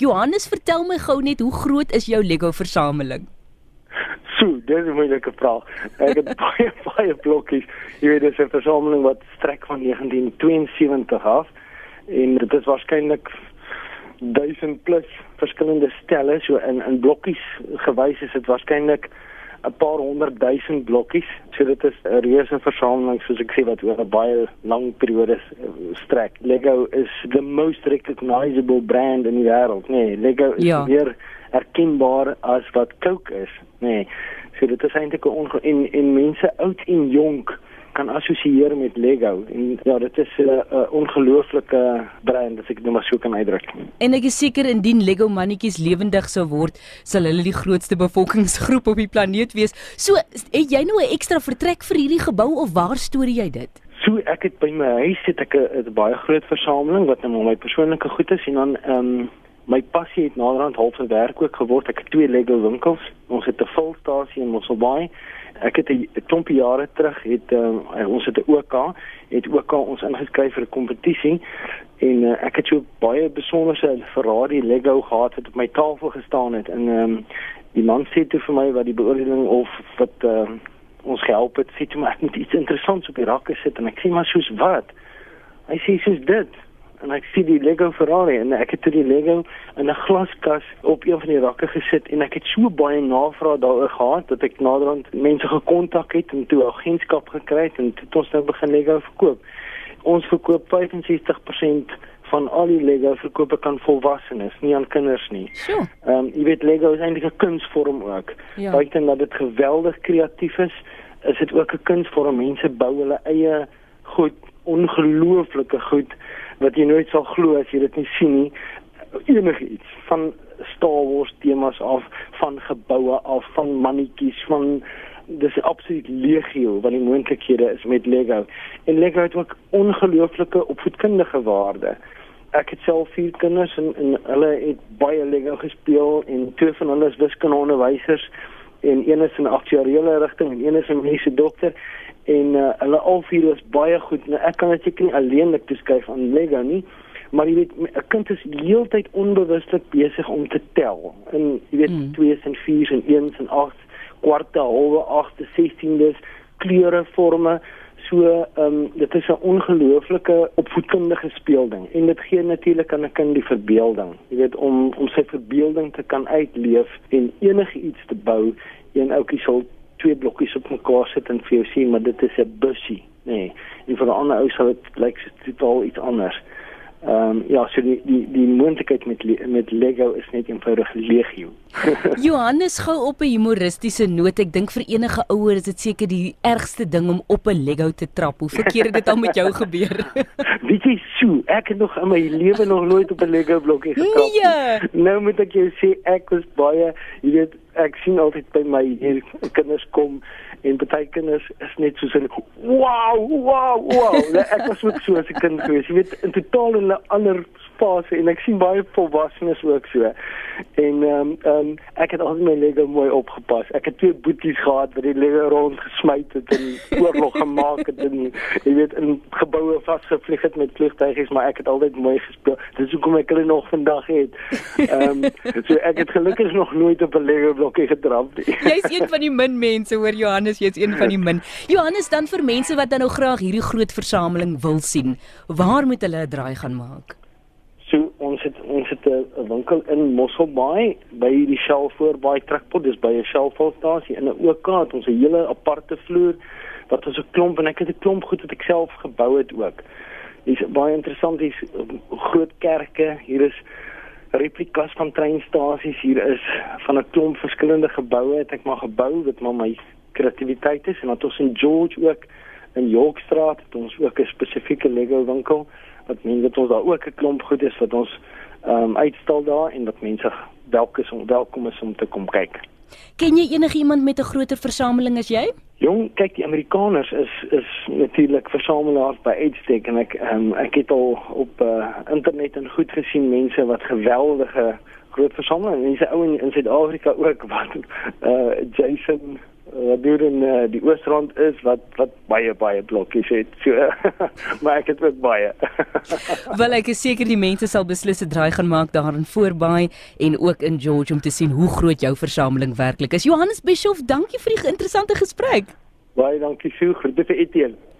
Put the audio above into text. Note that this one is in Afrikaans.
Johannes, vertel my gou net hoe groot is jou Lego versameling? So, dis 'n moeilike vraag. Ek het baie baie blokkies. Jy weet, dis 'n versameling wat strek van 1972 af en dit is waarskynlik 1000 plus verskillende stelle so in in blokkies gewys is dit waarskynlik 'n paar honderd duisend blokkies. So dit is 'n reuse versameling soos ek sê wat oor 'n baie lang periode strek. Lego is the most recognizable brand in die wêreld. Nee, Lego is ja. meer erkenbaar as wat Coke is. Nee. So dit is eintlik 'n en en mense oud en jonk kan assosieer met Lego en ja dit is 'n uh, uh, ongelooflike brand as ek dit nou maar so kan uitdruk. En ek is seker indien Lego mannetjies lewendig sou word, sal hulle die grootste bevolkingsgroep op die planeet wees. So het jy nou 'n ekstra vertrek vir hierdie gebou of waar stoor jy dit? So ek het by my huis het ek 'n baie groot versameling wat nou my persoonlike goed is en dan ehm um, my passie het naderhand half verwerk ook geword. Ek het twee Lego winkels. Ons het 'n volstasie in Mosselbaai ek het 'n klompie jare terug het uh, ons het 'n OK het OK ons ingeskryf vir 'n kompetisie en uh, ek het so baie besonderse Ferrari Lego gehad wat op my tafel gestaan het en um, die man sê toe vir my wat die beoordeling of wat uh, ons gehelp het sê toe maar ek moet iets interessants op die rakke sit. En ek sê maar soos wat? Hy sê soos dit en ek sien die Lego Ferrari en ek het toe die Lego in 'n glaskas op een van die rakke gesit en ek het so baie navraag daaroor gehad dat ek naderhand mense gekontak het en toe agentskap gekry het en toe ons nou begin Lego verkoop. Ons verkoop 65% van al die Lego verkope kan volwassenes, nie aan kinders nie. Sjoe. Ehm um, jy weet Lego is eintlik 'n kunsvorm ook. Ja. Buiten dat dit geweldig kreatief is, is dit ook 'n kunsvorm. Mense bou hulle eie goed, ongelooflike goed wat jy nooit sal glo as jy dit nie sien nie. Enige iets van Star Wars temas af van geboue af van mannetjies van dis absoluut legio wat die moontlikhede is met Lego. En Lego het ook ongelooflike opvoedkundige waarde. Ek het self vier kinders en, en hulle het baie Lego gespeel en twee van hulle is wiskundeonderwysers en een is in aktuariële rigting en een is 'n mediese dokter en uh, hulle al vier is baie goed. Nou ek kan dit seker nie alleenlik toeskryf aan Lego nie, maar jy weet 'n kind is heeltyd onbewuslik besig om te tel. En jy weet 2's mm. en 4's en 1's en 8's, kwarte, halwe, 8's, 16's, kleure, forme. So ehm um, dit is 'n ongelooflike opvoedkundige speelding en dit gee natuurlik aan 'n kind die verbeelding. Jy weet om om sy verbeelding te kan uitleef en enigiets te bou. Een ouetjie sal twee blokkies op mekaar sit en vir jou sê maar dit is 'n bussie, nê. Nee. En vir 'n ander ou sal dit lyk totaal iets anders. Ehm um, ja, so die die die moontlikheid met met Lego is net eenvoudig legio. Johannes gou op 'n humoristiese noot. Ek dink vir enige ouer is dit seker die ergste ding om op 'n Lego te trap. Hoe verkeer het dit al met jou gebeur? Weet jy, so, ek het nog in my lewe nog nooit op 'n Lego blokkie getrap nie. Nee. Nou moet ek jou sê ek was baie, jy weet, ek sien altyd by my hier kinders kom en baie kinders is net so sin wow wow wow nee, ek was ook so as 'n kind gewees jy weet in totaal in 'n ander fase en ek sien baie volwassenes ook so. En ehm um, um, ek het al my Lego mooi opgepas. Ek het twee boeties gehad wat die Lego rond gesmy het en oorlog gemaak het en jy weet in geboue vasgevlieg het met vliegtuigies, maar ek het altyd mooi gespeel. Dis hoekom ek hulle nog vandag het. Ehm um, so ek het gelukkig nog nooit op 'n Lego blokkie getrap nie. Jy's een van die min mense hoor Johannes, jy's een van die min. Johannes dan vir mense wat dan nou graag hierdie groot versameling wil sien, waar moet hulle 'n draai gaan maak? So ons het ons het 'n winkel in Mosselbaai by die Shell voorbaai trekpot, dis by 'n Shell volstasie en 'n OK het ons 'n hele aparte vloer wat ons 'n klomp en ek het 'n klomp goed wat ek self gebou het ook. Dis baie interessant, dis groot kerke, hier is replikas van treinstasies, hier is van 'n klomp verskillende geboue. Het ek maar gebou wat maar my kreatiwiteit is en dan ons in George ook in Yorkstraat het ons ook 'n spesifieke Lego winkel wat mense dat ons daar ook 'n klomp goed is wat ons ehm um, uitstal daar en dat mense welke is om welkom is om te kom kyk. Ken jy enige iemand met 'n groter versameling as jy? Jong, kyk die Amerikaners is is natuurlik versamelaars by uitstek en ek um, ek het al op uh, internet en goed gesien mense wat geweldige groot versameling mense ou in Suid-Afrika ook wat uh Jason wat deur in uh, die Oosrand is wat wat baie baie blokkies het. So maar ek het ook baie. Wel ek is seker die mense sal beslis 'n draai gaan maak daar in Voorbaai en ook in George om te sien hoe groot jou versameling werklik is. Johannes Bischoff, dankie vir die interessante gesprek. Baie dankie, Sue. Groete vir Etienne.